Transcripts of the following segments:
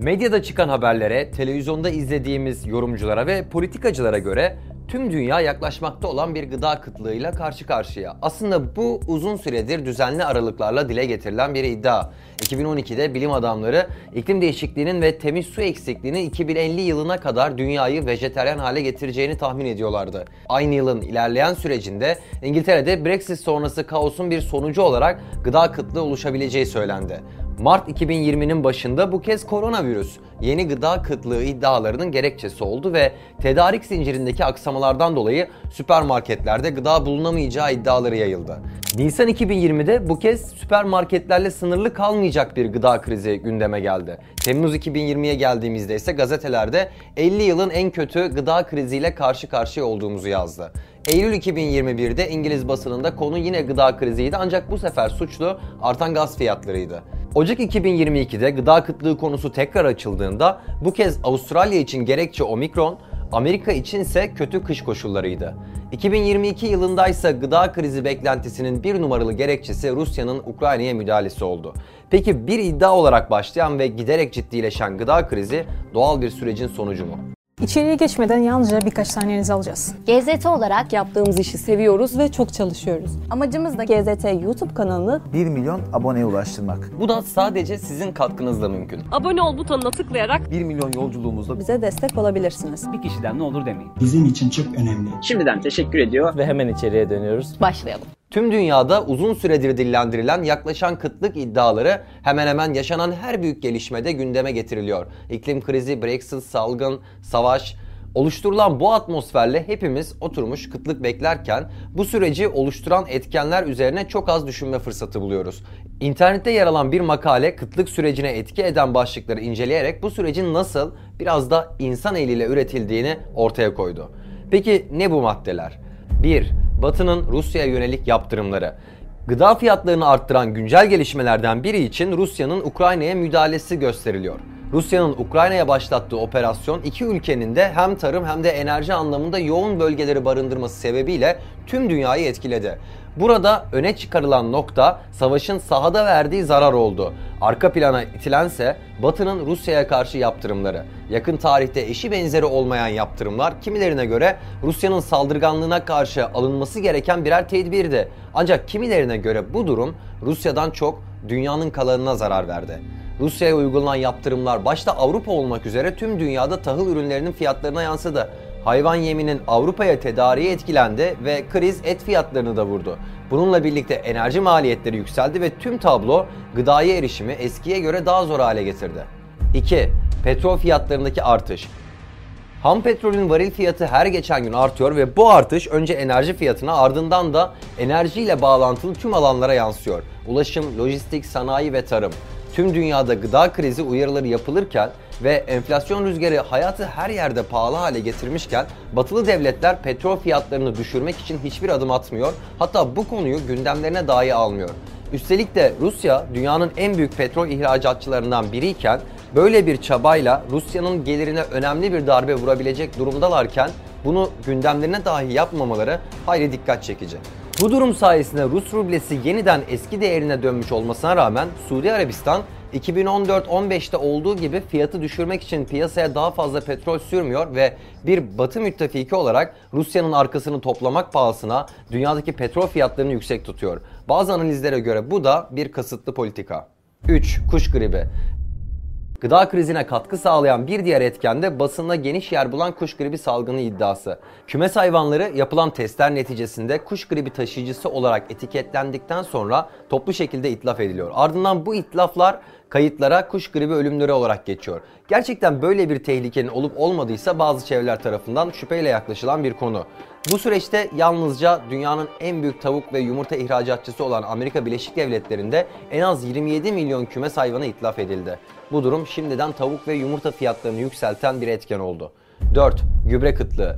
Medyada çıkan haberlere, televizyonda izlediğimiz yorumculara ve politikacılara göre tüm dünya yaklaşmakta olan bir gıda kıtlığıyla karşı karşıya. Aslında bu uzun süredir düzenli aralıklarla dile getirilen bir iddia. 2012'de bilim adamları iklim değişikliğinin ve temiz su eksikliğinin 2050 yılına kadar dünyayı vejeteryan hale getireceğini tahmin ediyorlardı. Aynı yılın ilerleyen sürecinde İngiltere'de Brexit sonrası kaosun bir sonucu olarak gıda kıtlığı oluşabileceği söylendi. Mart 2020'nin başında bu kez koronavirüs yeni gıda kıtlığı iddialarının gerekçesi oldu ve tedarik zincirindeki aksamalardan dolayı süpermarketlerde gıda bulunamayacağı iddiaları yayıldı. Nisan 2020'de bu kez süpermarketlerle sınırlı kalmayacak bir gıda krizi gündeme geldi. Temmuz 2020'ye geldiğimizde ise gazetelerde 50 yılın en kötü gıda kriziyle karşı karşıya olduğumuzu yazdı. Eylül 2021'de İngiliz basınında konu yine gıda kriziydi ancak bu sefer suçlu artan gaz fiyatlarıydı. Ocak 2022'de gıda kıtlığı konusu tekrar açıldığında bu kez Avustralya için gerekçe omikron, Amerika için ise kötü kış koşullarıydı. 2022 yılında ise gıda krizi beklentisinin bir numaralı gerekçesi Rusya'nın Ukrayna'ya müdahalesi oldu. Peki bir iddia olarak başlayan ve giderek ciddileşen gıda krizi doğal bir sürecin sonucu mu? İçeriye geçmeden yalnızca birkaç saniyenizi alacağız. GZT olarak Yaptığımız işi seviyoruz ve çok çalışıyoruz. amacımız da GZT YouTube kanalını 1 milyon aboneye ulaştırmak. Bu da sadece sizin katkınızla mümkün. abone ol butonuna tıklayarak 1 milyon yolculuğumuzda bize destek olabilirsiniz. bir kişiden ne olur demeyin. bizim için çok önemli. Şimdiden teşekkür ediyor. Ve hemen içeriye dönüyoruz. başlayalım. Tüm dünyada uzun süredir dillendirilen yaklaşan kıtlık iddiaları hemen hemen yaşanan her büyük gelişmede gündeme getiriliyor. İklim krizi, Brexit, salgın, savaş, Oluşturulan bu atmosferle hepimiz oturmuş kıtlık beklerken bu süreci oluşturan etkenler üzerine çok az düşünme fırsatı buluyoruz. İnternette yer alan bir makale kıtlık sürecine etki eden başlıkları inceleyerek bu sürecin nasıl biraz da insan eliyle üretildiğini ortaya koydu. Peki ne bu maddeler? 1. Batı'nın Rusya'ya yönelik yaptırımları. Gıda fiyatlarını arttıran güncel gelişmelerden biri için Rusya'nın Ukrayna'ya müdahalesi gösteriliyor. Rusya'nın Ukrayna'ya başlattığı operasyon iki ülkenin de hem tarım hem de enerji anlamında yoğun bölgeleri barındırması sebebiyle tüm dünyayı etkiledi. Burada öne çıkarılan nokta savaşın sahada verdiği zarar oldu. Arka plana itilense Batı'nın Rusya'ya karşı yaptırımları. Yakın tarihte eşi benzeri olmayan yaptırımlar kimilerine göre Rusya'nın saldırganlığına karşı alınması gereken birer tedbirdi. Ancak kimilerine göre bu durum Rusya'dan çok dünyanın kalanına zarar verdi. Rusya'ya uygulanan yaptırımlar başta Avrupa olmak üzere tüm dünyada tahıl ürünlerinin fiyatlarına yansıdı. Hayvan yeminin Avrupa'ya tedariği etkilendi ve kriz et fiyatlarını da vurdu. Bununla birlikte enerji maliyetleri yükseldi ve tüm tablo gıdaya erişimi eskiye göre daha zor hale getirdi. 2. Petrol fiyatlarındaki artış. Ham petrolün varil fiyatı her geçen gün artıyor ve bu artış önce enerji fiyatına ardından da enerjiyle bağlantılı tüm alanlara yansıyor. Ulaşım, lojistik, sanayi ve tarım. Tüm dünyada gıda krizi uyarıları yapılırken ve enflasyon rüzgarı hayatı her yerde pahalı hale getirmişken batılı devletler petrol fiyatlarını düşürmek için hiçbir adım atmıyor. Hatta bu konuyu gündemlerine dahi almıyor. Üstelik de Rusya dünyanın en büyük petrol ihracatçılarından biriyken böyle bir çabayla Rusya'nın gelirine önemli bir darbe vurabilecek durumdalarken bunu gündemlerine dahi yapmamaları hayli dikkat çekici. Bu durum sayesinde Rus rublesi yeniden eski değerine dönmüş olmasına rağmen Suudi Arabistan 2014-15'te olduğu gibi fiyatı düşürmek için piyasaya daha fazla petrol sürmüyor ve bir batı müttefiki olarak Rusya'nın arkasını toplamak pahasına dünyadaki petrol fiyatlarını yüksek tutuyor. Bazı analizlere göre bu da bir kasıtlı politika. 3. Kuş gribi. Gıda krizine katkı sağlayan bir diğer etken de basında geniş yer bulan kuş gribi salgını iddiası. Kümes hayvanları yapılan testler neticesinde kuş gribi taşıyıcısı olarak etiketlendikten sonra toplu şekilde itlaf ediliyor. Ardından bu itlaflar kayıtlara kuş gribi ölümleri olarak geçiyor. Gerçekten böyle bir tehlikenin olup olmadıysa bazı çevreler tarafından şüpheyle yaklaşılan bir konu. Bu süreçte yalnızca dünyanın en büyük tavuk ve yumurta ihracatçısı olan Amerika Birleşik Devletleri'nde en az 27 milyon kümes hayvanı itlaf edildi. Bu durum şimdiden tavuk ve yumurta fiyatlarını yükselten bir etken oldu. 4. Gübre kıtlığı.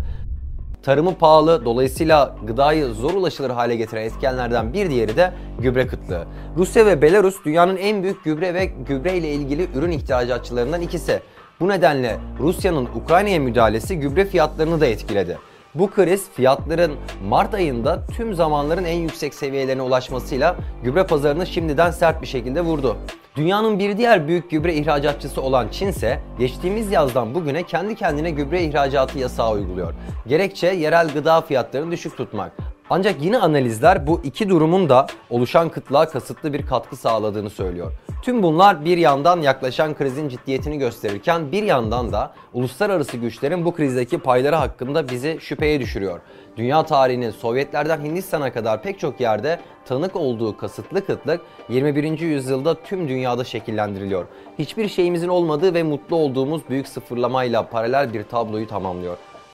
Tarımı pahalı, dolayısıyla gıdayı zor ulaşılır hale getiren etkenlerden bir diğeri de gübre kıtlığı. Rusya ve Belarus dünyanın en büyük gübre ve gübre ile ilgili ürün ihracatçılarından ikisi. Bu nedenle Rusya'nın Ukrayna'ya müdahalesi gübre fiyatlarını da etkiledi. Bu kriz fiyatların Mart ayında tüm zamanların en yüksek seviyelerine ulaşmasıyla gübre pazarını şimdiden sert bir şekilde vurdu. Dünyanın bir diğer büyük gübre ihracatçısı olan Çin ise geçtiğimiz yazdan bugüne kendi kendine gübre ihracatı yasağı uyguluyor. Gerekçe yerel gıda fiyatlarını düşük tutmak. Ancak yine analizler bu iki durumun da oluşan kıtlığa kasıtlı bir katkı sağladığını söylüyor. Tüm bunlar bir yandan yaklaşan krizin ciddiyetini gösterirken bir yandan da uluslararası güçlerin bu krizdeki payları hakkında bizi şüpheye düşürüyor. Dünya tarihinin Sovyetlerden Hindistan'a kadar pek çok yerde tanık olduğu kasıtlı kıtlık 21. yüzyılda tüm dünyada şekillendiriliyor. Hiçbir şeyimizin olmadığı ve mutlu olduğumuz büyük sıfırlamayla paralel bir tabloyu tamamlıyor.